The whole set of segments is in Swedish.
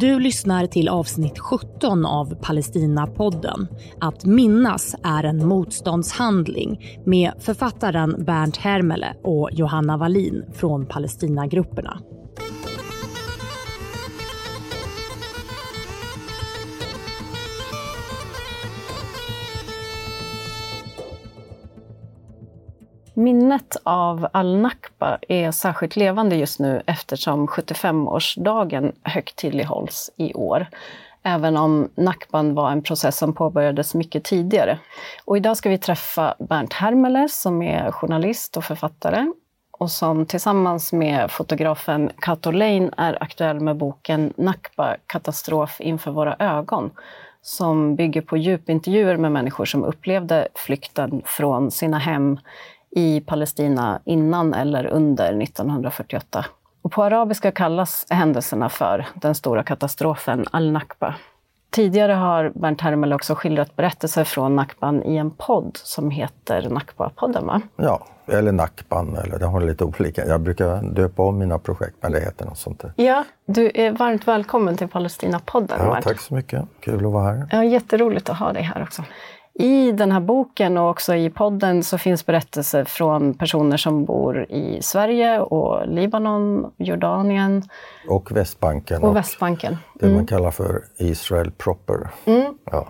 Du lyssnar till avsnitt 17 av Palestinapodden. Att minnas är en motståndshandling med författaren Bernt Hermele och Johanna Wallin från Palestinagrupperna. Minnet av al-Nakba är särskilt levande just nu eftersom 75-årsdagen högtidlighålls i år. Även om Nakban var en process som påbörjades mycket tidigare. Och idag ska vi träffa Bernt Hermele som är journalist och författare och som tillsammans med fotografen Kato Lane är aktuell med boken Nakba, katastrof inför våra ögon som bygger på djupintervjuer med människor som upplevde flykten från sina hem i Palestina innan eller under 1948. Och på arabiska kallas händelserna för den stora katastrofen al-Nakba. Tidigare har Bernt Hermel också skildrat berättelser från Nakban i en podd som heter Nakba-podden, va? Ja, eller Nakban, eller det har lite olika. Jag brukar döpa om mina projekt, men det heter något sånt där. Ja, du är varmt välkommen till Palestina-podden. Ja, tack så mycket. Kul att vara här. Ja, jätteroligt att ha dig här också. I den här boken och också i podden så finns berättelser från personer som bor i Sverige och Libanon, Jordanien. Och Västbanken. Och, Västbanken. Det mm. man kallar för Israel proper. Mm. Ja.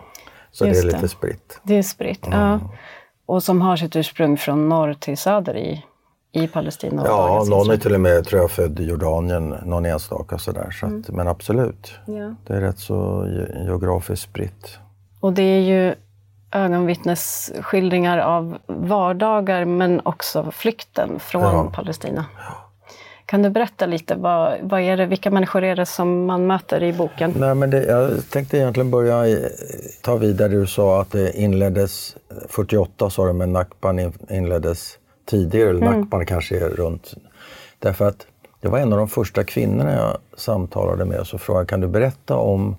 Så Just det är lite det. spritt. Det är spritt, mm. ja. Och som har sitt ursprung från norr till söder i, i Palestina? ja, någon är till och med tror jag, född i Jordanien, någon enstaka sådär. Så att, mm. Men absolut, ja. det är rätt så geografiskt spritt. Och det är ju ögonvittnesskildringar av vardagar men också flykten från ja. Palestina. Kan du berätta lite, vad, vad är det, vilka människor är det som man möter i boken? Nej, men det, jag tänkte egentligen börja ta vidare. Du sa att det inleddes 48, sa du, men Nakban inleddes tidigare. Eller mm. Nakban kanske är runt... Därför att det var en av de första kvinnorna jag samtalade med och så frågade kan du berätta om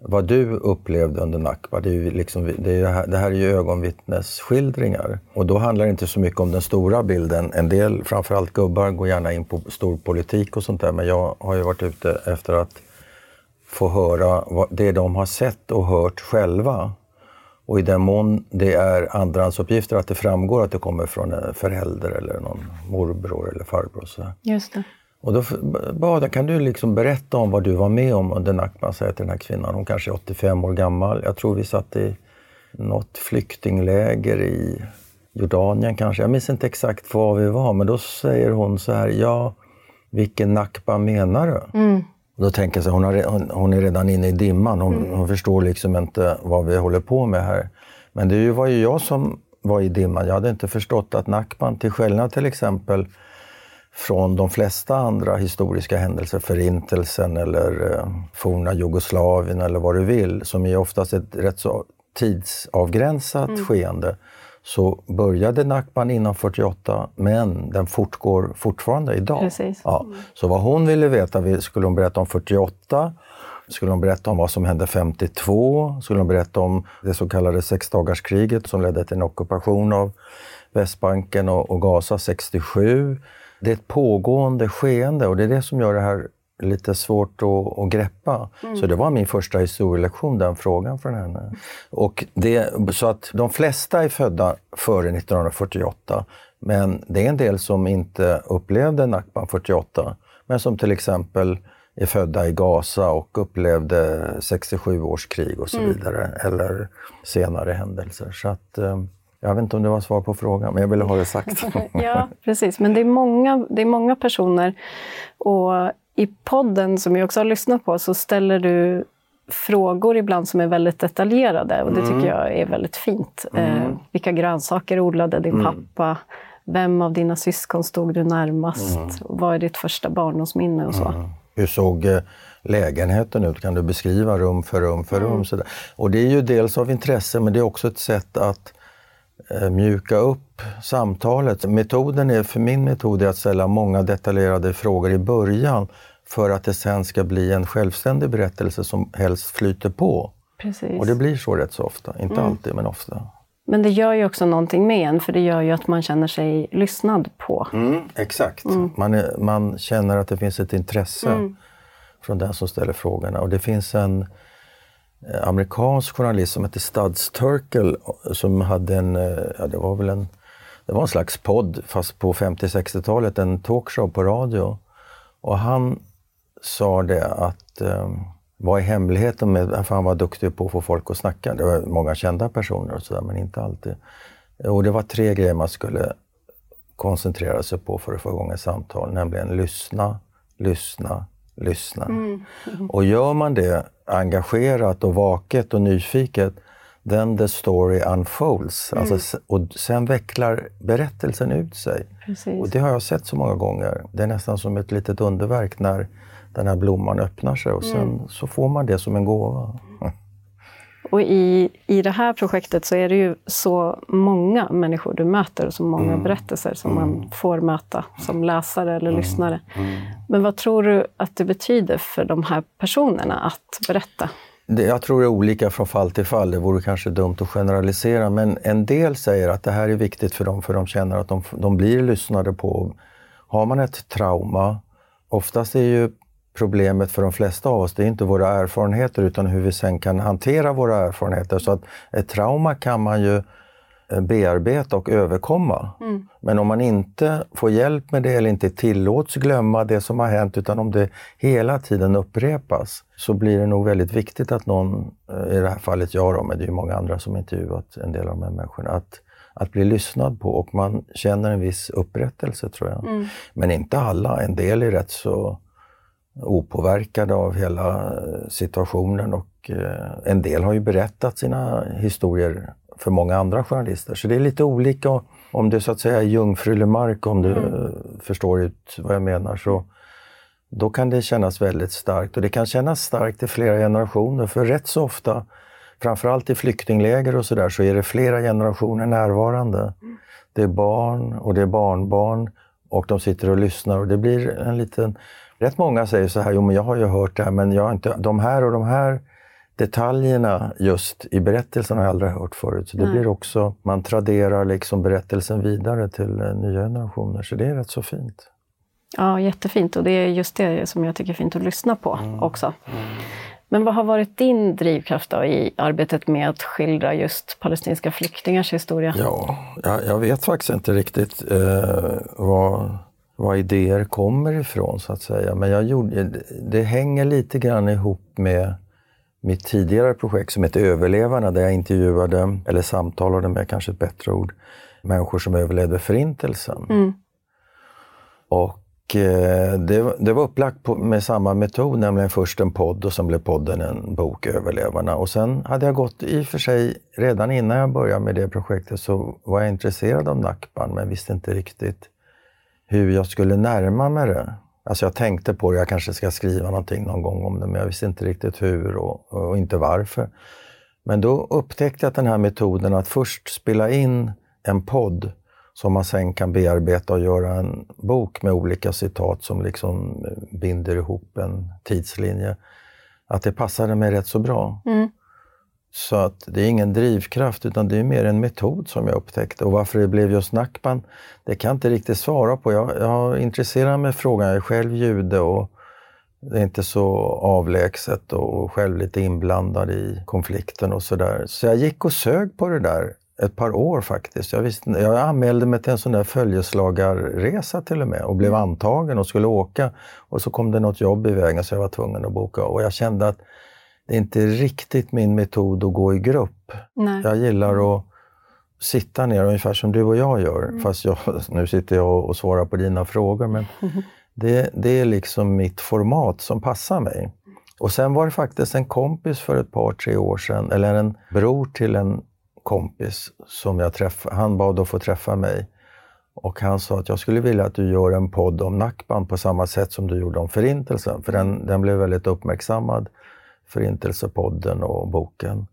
vad du upplevde under Nakba, det, är liksom, det, är det, här, det här är ju ögonvittnesskildringar. Och då handlar det inte så mycket om den stora bilden. En del, framförallt gubbar, går gärna in på storpolitik och sånt där. Men jag har ju varit ute efter att få höra vad, det de har sett och hört själva. Och i den mån det är andrahandsuppgifter, att det framgår att det kommer från en förälder eller någon morbror eller farbror. Så. Just det. Och då bad jag, kan du liksom berätta om vad du var med om under Nakba, säger till den här kvinnan. Hon kanske är 85 år gammal. Jag tror vi satt i något flyktingläger i Jordanien kanske. Jag minns inte exakt var vi var, men då säger hon så här, ja, vilken Nakba menar du? Mm. Och då tänker jag så hon, har, hon, hon, är redan inne i dimman. Hon, mm. hon, förstår liksom inte vad vi håller på med här. Men det var ju jag som var i dimman. Jag hade inte förstått att Nakban, till skillnad till exempel från de flesta andra historiska händelser, Förintelsen eller eh, forna Jugoslavien eller vad du vill, som är oftast ett rätt så tidsavgränsat mm. skeende, så började Nakban innan 48, men den fortgår fortfarande idag. Precis. Ja. Så vad hon ville veta, skulle hon berätta om 48, skulle hon berätta om vad som hände 52, skulle hon berätta om det så kallade sexdagarskriget som ledde till en ockupation av Västbanken och, och Gaza 67, det är ett pågående skeende och det är det som gör det här lite svårt att, att greppa. Mm. Så det var min första historielektion, den frågan från henne. Och det, så att de flesta är födda före 1948, men det är en del som inte upplevde Nakban 48, men som till exempel är födda i Gaza och upplevde 67 års krig och så mm. vidare, eller senare händelser. Så att, eh, jag vet inte om det var svar på frågan, men jag ville ha det sagt. ja, precis. Men det är, många, det är många personer. Och i podden, som jag också har lyssnat på, så ställer du frågor ibland som är väldigt detaljerade och det mm. tycker jag är väldigt fint. Mm. Eh, vilka grönsaker odlade din mm. pappa? Vem av dina syskon stod du närmast? Mm. Vad är ditt första barndomsminne och så? Mm. Hur såg eh, lägenheten ut? Kan du beskriva rum för rum för rum? Mm. Sådär. Och det är ju dels av intresse, men det är också ett sätt att Eh, mjuka upp samtalet. Metoden är, för min metod är att ställa många detaljerade frågor i början för att det sen ska bli en självständig berättelse som helst flyter på. Precis. Och det blir så rätt så ofta. Inte mm. alltid, men ofta. Men det gör ju också någonting med en, för det gör ju att man känner sig lyssnad på. Mm, exakt. Mm. Man, är, man känner att det finns ett intresse. Mm. från den som ställer frågorna. Och det finns en eh, Eh, amerikansk journalist som hette Studs Turkel eh, som hade en, eh, ja det var väl en, det var en slags podd fast på 50-60-talet, en talkshow på radio. Och han sa det att eh, vad är hemligheten med, för han var duktig på att få folk att snacka. Det var många kända personer och sådär, men inte alltid. Och det var tre grejer man skulle koncentrera sig på för att få igång ett samtal, nämligen lyssna, lyssna, lyssna. Mm. Och gör man det engagerat och vaket och nyfiket, then the story unfolds. Mm. Alltså, och sen vecklar berättelsen ut sig. Precis. Och det har jag sett så många gånger. Det är nästan som ett litet underverk när den här blomman öppnar sig och sen mm. så får man det som en gåva. Och i, i det här projektet så är det ju så många människor du möter och så många mm. berättelser som mm. man får möta som läsare eller mm. lyssnare. Mm. Men vad tror du att det betyder för de här personerna att berätta? Det, jag tror det är olika från fall till fall. Det vore kanske dumt att generalisera, men en del säger att det här är viktigt för dem för de känner att de, de blir lyssnade på. Har man ett trauma, oftast är ju problemet för de flesta av oss, det är inte våra erfarenheter utan hur vi sen kan hantera våra erfarenheter. Så att ett trauma kan man ju eh, bearbeta och överkomma. Mm. Men om man inte får hjälp med det eller inte tillåts glömma det som har hänt utan om det hela tiden upprepas så blir det nog väldigt viktigt att någon, eh, i det här fallet jag då, men det är ju många andra som intervjuat en del av de här människorna, att, att bli lyssnad på och man känner en viss upprättelse tror jag. Mm. Men inte alla, en del är rätt så opåverkade av hela eh, situationen och eh, en del har ju berättat sina historier för många andra journalister. Så det är lite olika om det så att säga är jungfrulig om du mm. förstår ut vad jag menar. Så då kan det kännas väldigt starkt och det kan kännas starkt i flera generationer för rätt så ofta, framförallt i flyktingläger och sådär, så är det flera generationer närvarande. Mm. Det är barn och det är barnbarn och de sitter och lyssnar och det blir en liten Rätt många säger så här, jo men jag har ju hört det här, men jag har inte, de här och de här detaljerna just i berättelsen har jag aldrig hört förut. Så det Nej. blir också, man traderar liksom berättelsen vidare till eh, nya generationer, så det är rätt så fint. Ja, jättefint och det är just det som jag tycker är fint att lyssna på mm. också. Mm. Men vad har varit din drivkraft i arbetet med att skildra just palestinska flyktingars historia? Ja, jag, jag vet faktiskt inte riktigt eh, vad var idéer kommer ifrån så att säga. Men jag gjorde, det hänger lite grann ihop med mitt tidigare projekt som heter Överlevarna där jag intervjuade, eller samtalade med kanske ett bättre ord, människor som överlevde Förintelsen. Mm. Och eh, det, det, var upplagt på, med samma metod, nämligen först en podd och sen blev podden en bok, Överlevarna. Och sen hade jag gått, i och för sig, redan innan jag började med det projektet så var jag intresserad av Nackban men visste inte riktigt hur jag skulle närma mig det. Alltså jag tänkte på det, jag kanske ska skriva någonting någon gång om det, men jag visste inte riktigt hur och, och inte varför. Men då upptäckte jag att den här metoden att först spela in en podd som man sen kan bearbeta och göra en bok med olika citat som liksom eh, binder ihop en tidslinje. Att det passade mig rätt så bra. Mm. Så att det är ingen drivkraft utan det är mer en metod som jag upptäckte. Och varför det blev just Nackban, det kan jag inte riktigt svara på. Jag, jag intresserar mig för frågan, jag är själv jude och det är inte så avlägset och själv lite inblandad i konflikten och sådär. Så jag gick och sög på det där ett par år faktiskt. Jag, visste, jag anmälde mig till en sån där följeslagarresa till och med och blev antagen och skulle åka. Och så kom det något jobb i vägen så jag var tvungen att boka. Och jag kände att det är inte riktigt min metod att gå i grupp. Nej. Jag gillar att sitta ner ungefär som du och jag gör. Mm. Fast jag, nu sitter jag och svarar på dina frågor. Men det, det är liksom mitt format som passar mig. Och sen var det faktiskt en kompis för ett par, tre år sedan, eller en bror till en kompis som jag träffade. Han bad att få träffa mig. Och han sa att jag skulle vilja att du gör en podd om Nackban på samma sätt som du gjorde om Förintelsen. För den, den blev väldigt uppmärksammad Förintelsepodden och boken.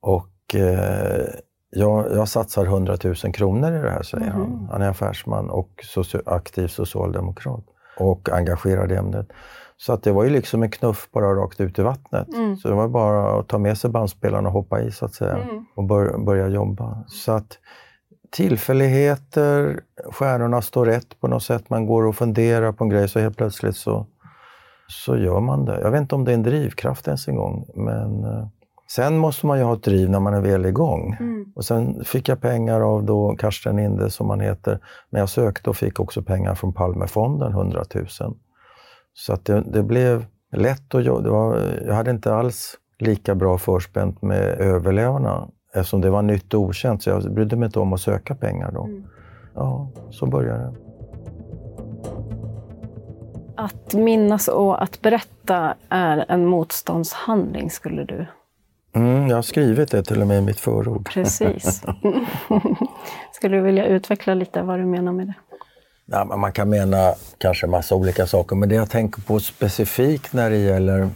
Och eh, jag, jag satsar 100 000 kronor i det här, säger mm. han. Han är affärsman och soci aktiv socialdemokrat och engagerad i ämnet. Så att det var ju liksom en knuff bara rakt ut i vattnet. Mm. Så det var bara att ta med sig bandspelarna och hoppa i så att säga mm. och bör, börja jobba. Så att tillfälligheter, stjärnorna står rätt på något sätt. Man går och funderar på en grej så helt plötsligt så så gör man det. Jag vet inte om det är en drivkraft ens en gång, men eh, sen måste man ju ha ett driv när man är väl igång. Mm. Och sen fick jag pengar av då Karsten Inde, som han heter, men jag sökte och fick också pengar från Palmefonden, 100 000. Så att det, det blev lätt att jobba. Jag hade inte alls lika bra förspänt med överlevarna eftersom det var nytt och okänt, så jag brydde mig inte om att söka pengar då. Mm. Ja, så började det. Att minnas och att berätta är en motståndshandling, skulle du? Mm, jag har skrivit det till och med i mitt förord. Precis. skulle du vilja utveckla lite vad du menar med det? Ja, man kan mena kanske massa olika saker, men det jag tänker på specifikt när det gäller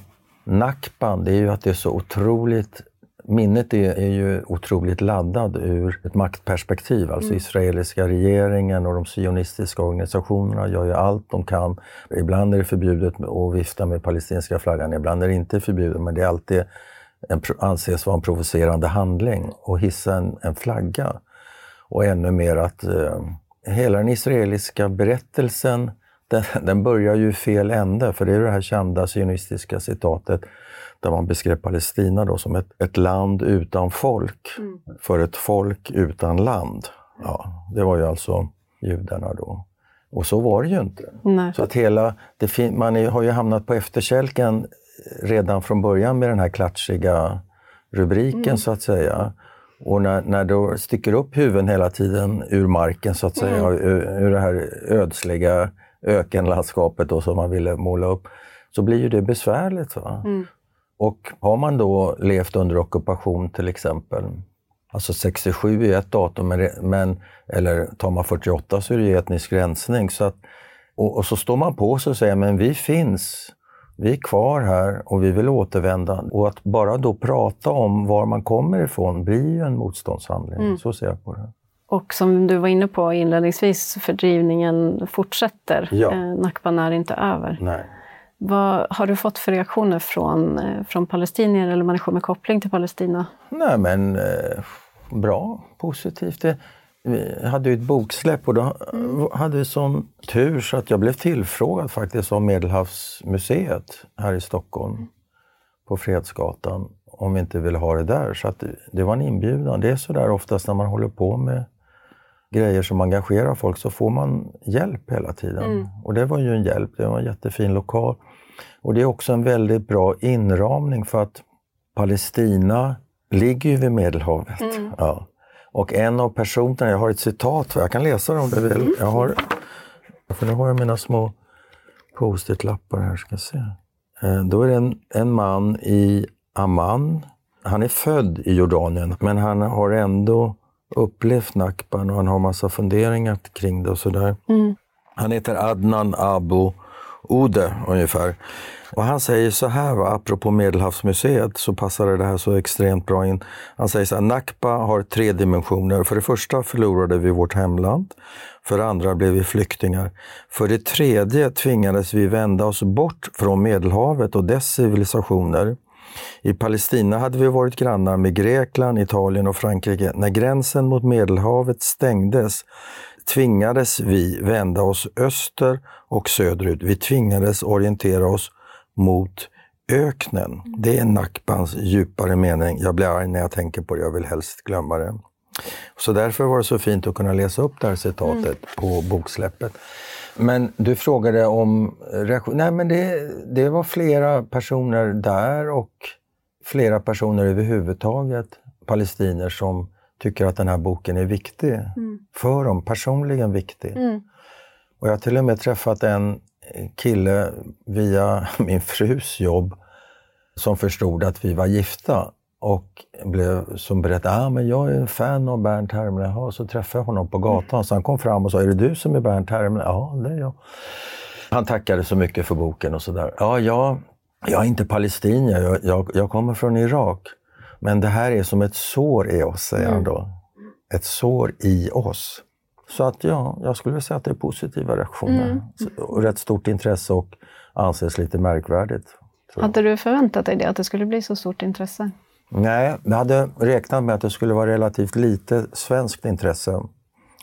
Nakban, det är ju att det är så otroligt Minnet är, är, ju otroligt laddad ur ett maktperspektiv. Alltså mm. israeliska regeringen och de sionistiska organisationerna gör ju allt de kan. Ibland är det förbjudet att vifta med palestinska flaggan, ibland är det inte förbjudet, men det är alltid en, anses vara en provocerande handling att hissa en, en flagga. Och ännu mer att eh, hela den israeliska berättelsen, den, den börjar ju fel ände, för det är det här kända sionistiska citatet där man beskrev Palestina då som ett, ett land utan folk, mm. för ett folk utan land. Ja, det var ju alltså judarna då. Och så var det ju inte. Nej. Så att hela, man är, har ju hamnat på efterkälken redan från början med den här klatschiga rubriken mm. så att säga. Och när, när det sticker upp huvuden hela tiden ur marken så att säga, mm. ur, ur det här ödsliga ökenlandskapet då, som man ville måla upp, så blir ju det besvärligt. Va? Mm. Och har man då levt under ockupation till exempel, alltså 67 är ett datum, men, eller tar man 48 så är det ju etnisk rensning. Så att, och, och, så står man på sig och säger, men vi finns, vi är kvar här och vi vill återvända. Och att bara då prata om var man kommer ifrån blir ju en motståndshandling. Mm. Så ser jag på det. Och som du var inne på inledningsvis, fördrivningen fortsätter. Ja. Eh, Nakban är inte över. Nej. Vad har du fått för reaktioner från, eh, från palestinier eller människor med koppling till Palestina? Nej men eh, bra, positivt. Det, vi hade ju ett boksläpp och då hade vi sån tur så att jag blev tillfrågad faktiskt av Medelhavsmuseet här i Stockholm på Fredsgatan om vi inte ville ha det där. Så att det var en inbjudan. Det är så där oftast när man håller på med grejer som engagerar folk så får man hjälp hela tiden. Mm. Och det var ju en hjälp. Det var en jättefin lokal. Och det är också en väldigt bra inramning för att Palestina ligger ju vid Medelhavet. Mm. Ja. Och en av personerna, jag har ett citat, jag kan läsa det om du vill. Jag har, för nu har jag mina små post-it-lappar här, ska se. Eh, då är det en, en man i Amman. Han är född i Jordanien, men han har ändå upplevt Nakban och han har massa funderingar kring det och sådär. Mm. Han heter Adnan Abu Ode ungefär. Och han säger så här, va, apropå Medelhavsmuseet, så passar det här så extremt bra in. Han säger så här, Nakba har tre dimensioner. För det första förlorade vi vårt hemland. För det andra blev vi flyktingar. För det tredje tvingades vi vända oss bort från Medelhavet och dess civilisationer. I Palestina hade vi varit grannar med Grekland, Italien och Frankrike. När gränsen mot Medelhavet stängdes tvingades vi vända oss öster och söderut. Vi tvingades orientera oss mot öknen. Det är Nakbans djupare mening. Jag blir arg när jag tänker på det, jag vill helst glömma det. Så därför var det så fint att kunna läsa upp det här citatet mm. på boksläppet. Men du frågade om reaktion. Nej, men det, det var flera personer där och flera personer överhuvudtaget, palestinier, som tycker att den här boken är viktig. Mm. För dem, personligen viktig. Mm. Och jag har till och med träffat en kille via min frus jobb som förstod att vi var gifta och blev, som berättade att ah, jag är en fan av Bernt Hermle. så träffade jag honom på gatan. Så han kom fram och sa, är det du som är Bernt Hermle? Ja, det är jag. Han tackade så mycket för boken och sådär. Ja, jag, jag är inte palestinier, jag, jag, jag, kommer från Irak. Men det här är som ett sår i oss, säger mm. han då. Ett sår i oss. Så att ja, jag skulle säga att det är positiva reaktioner. Mm. Och rätt stort intresse och anses lite märkvärdigt. Hade du förväntat dig det, att det skulle bli så stort intresse? Nej, jag hade räknat med att det skulle vara relativt lite svenskt intresse.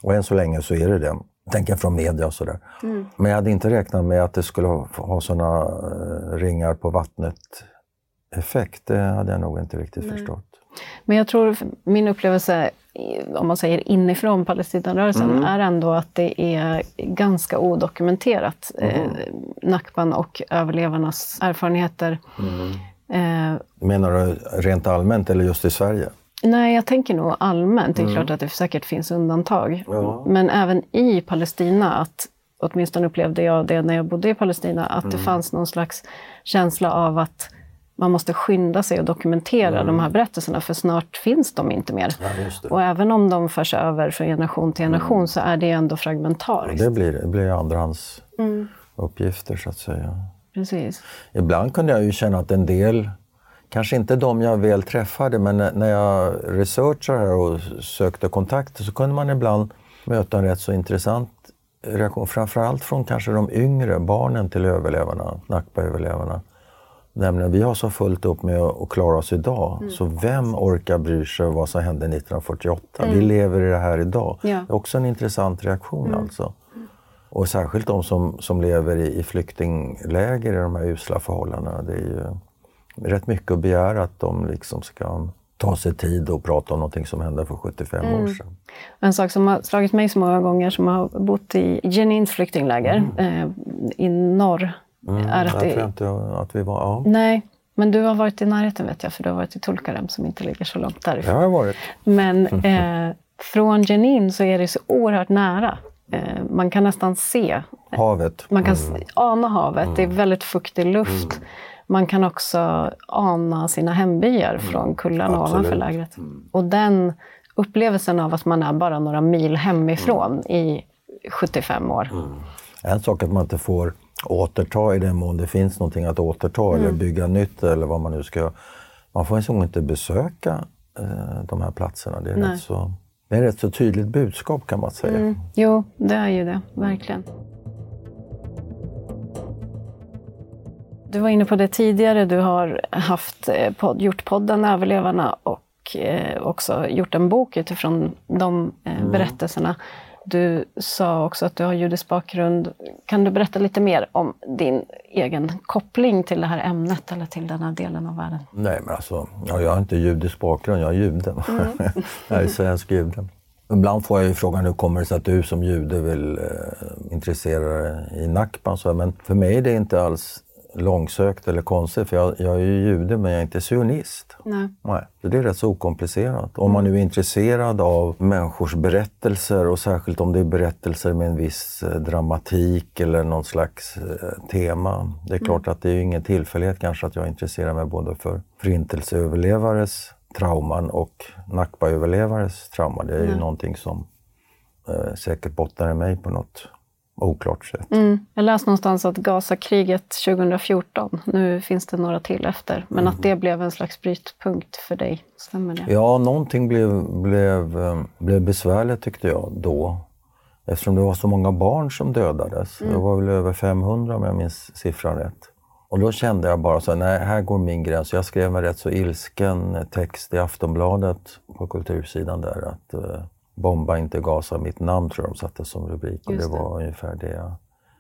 Och än så länge så är det det. tänker från media och sådär. Mm. Men jag hade inte räknat med att det skulle ha sådana eh, ringar på vattnet-effekt. Det hade jag nog inte riktigt Nej. förstått. Men jag tror, min upplevelse, om man säger inifrån Palestinarörelsen, mm. är ändå att det är ganska odokumenterat. Mm. Eh, Nakban och överlevarnas erfarenheter. Mm. Eh, Menar du rent allmänt eller just i Sverige? Nej, jag tänker nog allmänt. Det är mm. klart att det säkert finns undantag. Ja. Men även i Palestina, att åtminstone upplevde jag det när jag bodde i Palestina, att mm. det fanns någon slags känsla av att man måste skynda sig och dokumentera mm. de här berättelserna för snart finns de inte mer. Ja, och även om de förs över från generation till generation mm. så är det ändå fragmentariskt. Ja, det blir, det blir andrahands mm. uppgifter så att säga. Precis. Ibland kunde jag ju känna att en del kanske inte de jag väl träffade, men när jag researchade och sökte kontakter så kunde man ibland möta en rätt så intressant reaktion, framförallt från kanske de yngre barnen till överlevarna, Nakba-överlevarna. Nämligen, vi har så fullt upp med att klara oss idag, mm. så vem orkar bry sig vad som hände 1948? Mm. Vi lever i det här idag. Ja. Det är också en intressant reaktion mm. alltså. Och särskilt de som, som lever i, i flyktingläger i de här usla förhållandena. Det är ju, rätt mycket att begära att de liksom ska ta sig tid och prata om någonting som hände för 75 mm. år sedan. En sak som har slagit mig så många gånger som har bott i Jenins flyktingläger mm. eh, i norr. Mm, är att jag tror inte att vi var... Ja. Nej, men du har varit i närheten vet jag, för du har varit i Tulkarem som inte ligger så långt därifrån. Jag har varit. Men eh, från Jenin så är det så oerhört nära. Eh, man kan nästan se havet. Man kan mm. ana havet. Det är mm. väldigt fuktig luft. Mm. Man kan också ana sina hembyar mm. från kullarna Absolut. ovanför lägret. Mm. Och den upplevelsen av att man är bara några mil hemifrån mm. i 75 år. Mm. En sak att man inte får återta i den mån det finns någonting att återta eller mm. bygga nytt eller vad man nu ska. Man får liksom inte besöka eh, de här platserna. Det är, rätt så, det är rätt så tydligt budskap kan man säga. Mm. Jo, det är ju det, verkligen. Du var inne på det tidigare, du har haft, eh, podd, gjort podden Överlevarna och eh, också gjort en bok utifrån de eh, mm. Du sa också att du har judisk bakgrund. Kan du berätta lite mer om din egen koppling till det här ämnet eller till den här delen av världen? Nej, men alltså, ja, jag har inte judisk bakgrund, jag är jude. Mm. jag är svensk jude. Ibland får jag ju frågan hur kommer det sig att du som jude vill eh, intressera dig i Nakban? Men för mig är det inte alls långsökt eller konstigt, för jag, jag är ju jude men jag är inte sionist. Nej. Nej. Det är rätt så okomplicerat. Om man nu är intresserad av människors berättelser och särskilt om det är berättelser med en viss eh, dramatik eller någon slags eh, tema. Det är mm. klart att det är ingen tillfällighet kanske att jag intresserar mig både för förintelseöverlevares trauman och Nakba-överlevares trauma. Det är mm. ju någonting som eh, säkert bottnar i mig på något oklart sätt. Mm. Jag läste någonstans att Gazakriget 2014, nu finns det några till efter, men mm. att det blev en slags brytpunkt för dig. Stämmer det? Ja, någonting blev, blev, eh, blev besvärligt tyckte jag då. Eftersom det var så många barn som dödades. Mm. Det var väl över 500 om jag minns siffran rätt. Och då kände jag bara så nej, här går min gräns. Jag skrev en rätt så ilsken text i Aftonbladet på kultursidan där att uh, Bomba inte Gaza, mitt namn tror jag de satte som rubrik. Och det, det var ungefär det.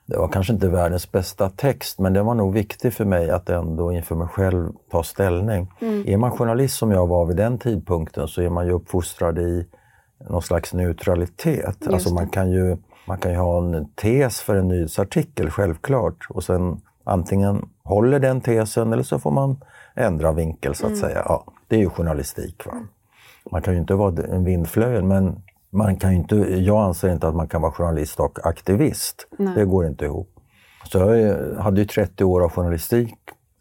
Det var kanske inte världens bästa text, men det var nog viktigt för mig att ändå inför mig själv ta ställning. Mm. Är man journalist som jag var vid den tidpunkten så är man ju uppfostrad i någon slags neutralitet. Just alltså man kan, ju, man kan ju ha en tes för en nyhetsartikel, självklart. Och sen antingen håller den tesen eller så får man ändra vinkel så att mm. säga. Ja, det är ju journalistik. Va? Man kan ju inte vara en vindflöjel, men man kan inte, jag anser inte att man kan vara journalist och aktivist. Nej. Det går inte ihop. Så jag hade ju 30 år av journalistik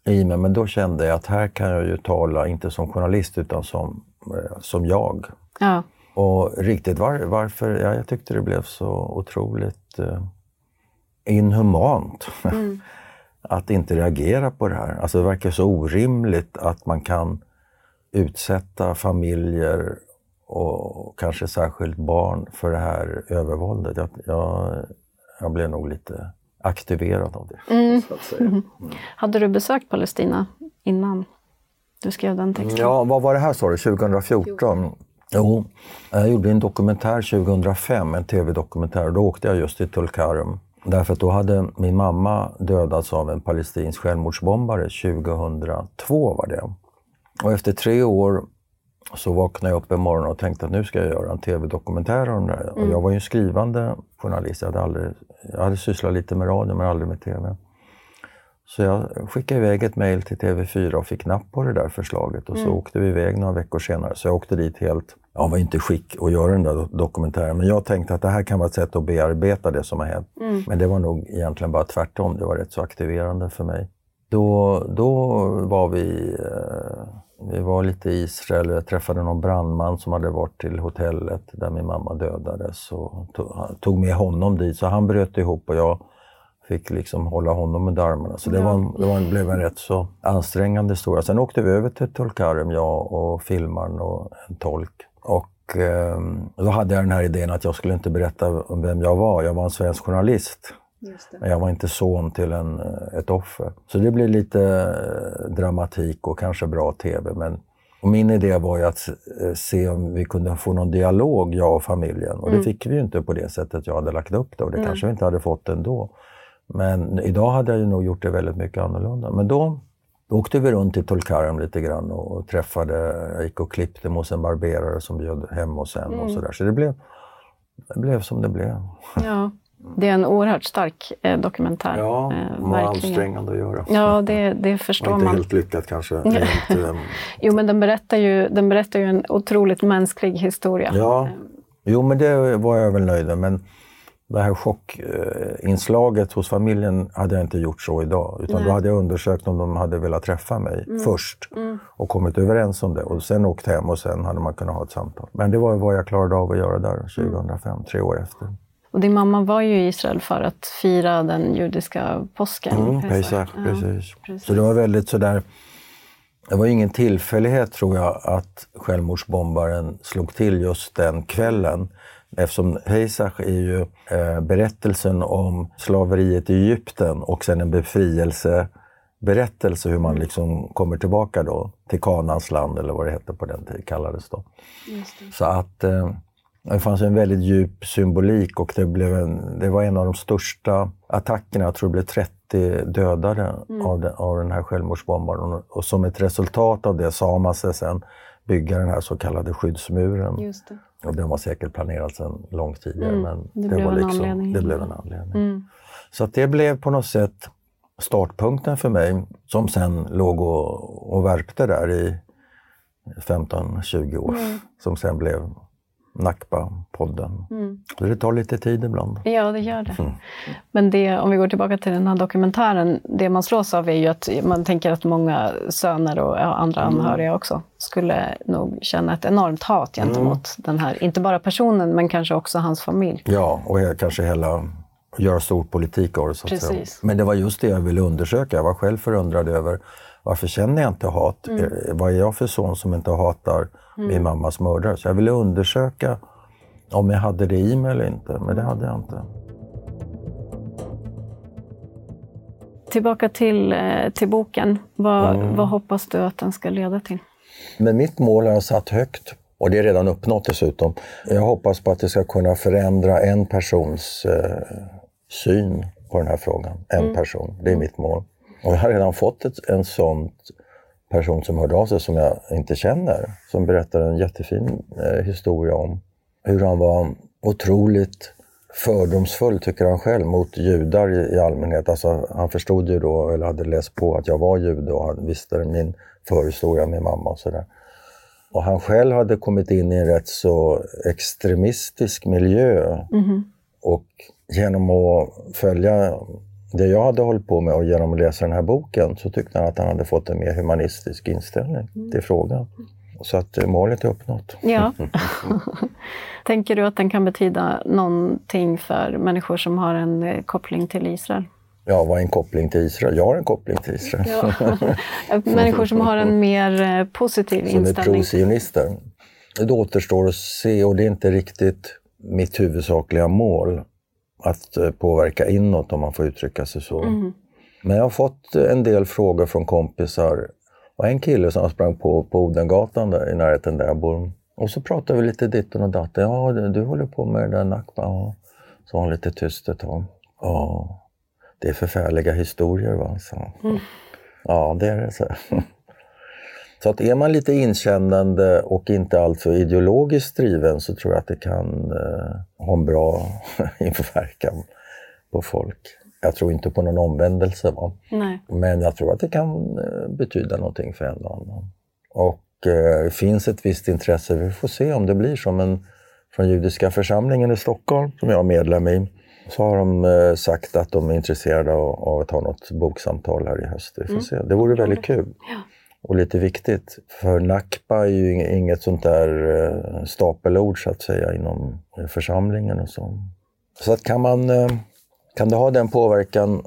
i mig, men då kände jag att här kan jag ju tala, inte som journalist, utan som, eh, som jag. Ja. Och riktigt var, varför, ja, jag tyckte det blev så otroligt eh, inhumant. Mm. att inte reagera på det här. Alltså det verkar så orimligt att man kan utsätta familjer och kanske särskilt barn för det här övervåldet. Jag, jag, jag blev nog lite aktiverad av det. Mm. Mm. Hade du besökt Palestina innan du skrev den texten? Ja, vad var det här sa du, 2014? Jo, jag gjorde en dokumentär 2005, en tv-dokumentär. Då åkte jag just till Tulkarm. Därför att då hade min mamma dödats av en palestinsk självmordsbombare 2002 var det. Och efter tre år så vaknade jag upp en morgon och tänkte att nu ska jag göra en tv-dokumentär om det mm. Och jag var ju en skrivande journalist. Jag hade, aldrig, jag hade sysslat lite med radio men aldrig med tv. Så jag skickade iväg ett mejl till TV4 och fick napp på det där förslaget och så mm. åkte vi iväg några veckor senare. Så jag åkte dit helt, jag var inte skick att göra den där dokumentären, men jag tänkte att det här kan vara ett sätt att bearbeta det som har hänt. Mm. Men det var nog egentligen bara tvärtom, det var rätt så aktiverande för mig. Då, då var vi, eh, vi var lite i Israel och jag träffade någon brandman som hade varit till hotellet där min mamma dödades och tog med honom dit. Så han bröt ihop och jag fick liksom hålla honom med armarna. Så det, var, det var, blev en rätt så ansträngande historia. Sen åkte vi över till Tulkarem, jag och filmaren och en tolk. Och eh, då hade jag den här idén att jag skulle inte berätta om vem jag var. Jag var en svensk journalist. Men jag var inte son till en, eh, ett offer. Så det blev lite eh, dramatik och kanske bra TV. Men min idé var ju att eh, se om vi kunde få någon dialog, jag och familjen. Och mm. det fick vi ju inte på det sättet jag hade lagt upp det och det mm. kanske vi inte hade fått ändå. Men idag hade jag ju nog gjort det väldigt mycket annorlunda. Men då, då åkte vi runt i Tulkarm lite grann och träffade, jag gick och klippte hos en barberare som bjöd hem oss en mm. och sådär. Så det blev, det blev som det blev. Ja. Det är en oerhört stark eh, dokumentär. Ja, eh, var ansträngande att göra. Ja, det, det förstår inte man. Inte helt lyckat kanske. jo, men den berättar, ju, den berättar ju en otroligt mänsklig historia. Ja, jo men det var jag väl nöjd med. Men det här chockinslaget hos familjen hade jag inte gjort så idag. Utan Nej. då hade jag undersökt om de hade velat träffa mig mm. först mm. och kommit överens om det. Och sen åkt hem och sen hade man kunnat ha ett samtal. Men det var vad jag klarade av att göra där 2005, mm. tre år efter. Och din mamma var ju i Israel för att fira den judiska påsken. Mm, Pesach, ja, precis. precis. Så det var väldigt sådär... Det var ingen tillfällighet, tror jag, att självmordsbombaren slog till just den kvällen. Eftersom Pesach är ju eh, berättelsen om slaveriet i Egypten och sen en befrielseberättelse hur man liksom kommer tillbaka då till Kanans land eller vad det hette på den tiden, kallades då. Så att eh, det fanns en väldigt djup symbolik och det, blev en, det var en av de största attackerna. Jag tror det blev 30 dödade mm. av, den, av den här självmordsbombaren. Och, som ett resultat av det sa man sig sen bygga den här så kallade skyddsmuren. Och den var säkert planerad sedan långt tidigare, mm. men det, det blev var liksom, anledning. det blev en anledning. Mm. Så att det blev på något sätt startpunkten för mig, som sen låg och, och värpte där i 15-20 år, mm. som sen blev Nakba-podden. Mm. det tar lite tid ibland. Ja, det gör det. Mm. Men det, om vi går tillbaka till den här dokumentären, det man slås av är ju att man tänker att många söner och andra mm. anhöriga också skulle nog känna ett enormt hat gentemot mm. den här, inte bara personen, men kanske också hans familj. Ja, och kanske hela göra stor politik av det. Så att säga. Men det var just det jag ville undersöka. Jag var själv förundrad över varför känner jag inte hat? Mm. Eh, vad är jag för son som inte hatar mm. min mammas mördare? Så jag ville undersöka om jag hade det i mig eller inte, men det hade jag inte. Tillbaka till, eh, till boken. Vad, mm. vad hoppas du att den ska leda till? Men mitt mål har jag satt högt och det är redan uppnått dessutom. Jag hoppas på att det ska kunna förändra en persons eh, syn på den här frågan. En mm. person, det är mitt mål. Och jag har redan fått ett, en sån person som hörde av sig som jag inte känner, som berättade en jättefin eh, historia om hur han var otroligt fördomsfull, tycker han själv, mot judar i, i, allmänhet. Alltså, han förstod ju då, eller hade läst på, att jag var jude och han visste min förhistoria med mamma och sådär. Och han själv hade kommit in i en rätt så extremistisk miljö. Mm -hmm. Och genom att följa det jag hade hållit på med och genom att läsa den här boken så tyckte han att han hade fått en mer humanistisk inställning mm. till frågan. Så att eh, målet är uppnått. Ja. Tänker du att den kan betyda någonting för människor som har en eh, koppling till Israel? Ja, vad är en koppling till Israel? Jag har en koppling till Israel. Ja. Människor som har en mer eh, positiv som inställning. Som är trosionister. Det återstår att se och det är inte riktigt mitt huvudsakliga mål att eh, påverka inåt om man får uttrycka sig så. Mm. Men jag har fått en del frågor från kompisar. Och en kille som sprang på på Odengatan där, i närheten där jag bor Och så pratade vi lite ditten och datten. Ja, du, håller på med det där Nakba. Ja. Så var hon lite tyst ett tag. Ja, det är förfärliga historier va, så. Mm. Ja, det är det. Så. så att är man lite inkännande och inte alltför ideologiskt driven så tror jag att det kan eh, ha en bra inverkan på folk. Jag tror inte på någon omvändelse, va? Nej. men jag tror att det kan eh, betyda någonting för en och annan. Och eh, det finns ett visst intresse, vi får se om det blir så, men från Judiska församlingen i Stockholm, som jag är medlem i, så har de eh, sagt att de är intresserade av, av att ha något boksamtal här i höst. Vi får mm. se. Det vore väldigt kul. Ja. Och lite viktigt, för Nakba är ju inget sånt där eh, stapelord så att säga inom församlingen och så. Så att kan man eh, kan det ha den påverkan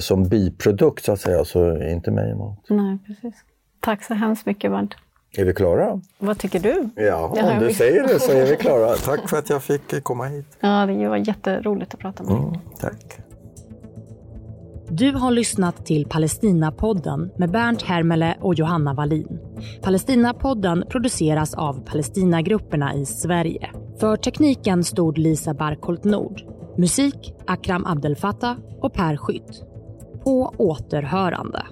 som biprodukt så att säga, så är inte mig emot. Nej, precis. Tack så hemskt mycket Bernt. Är vi klara? Vad tycker du? Ja, om du säger det så är vi klara. Tack för att jag fick komma hit. Ja, det var jätteroligt att prata med dig. Mm, tack. Du har lyssnat till Palestinapodden med Bernt Hermele och Johanna Wallin. Palestinapodden produceras av Palestinagrupperna i Sverige. För tekniken stod Lisa Barkholt Nord. Musik Akram Abdelfattah och Per Skytt. På återhörande.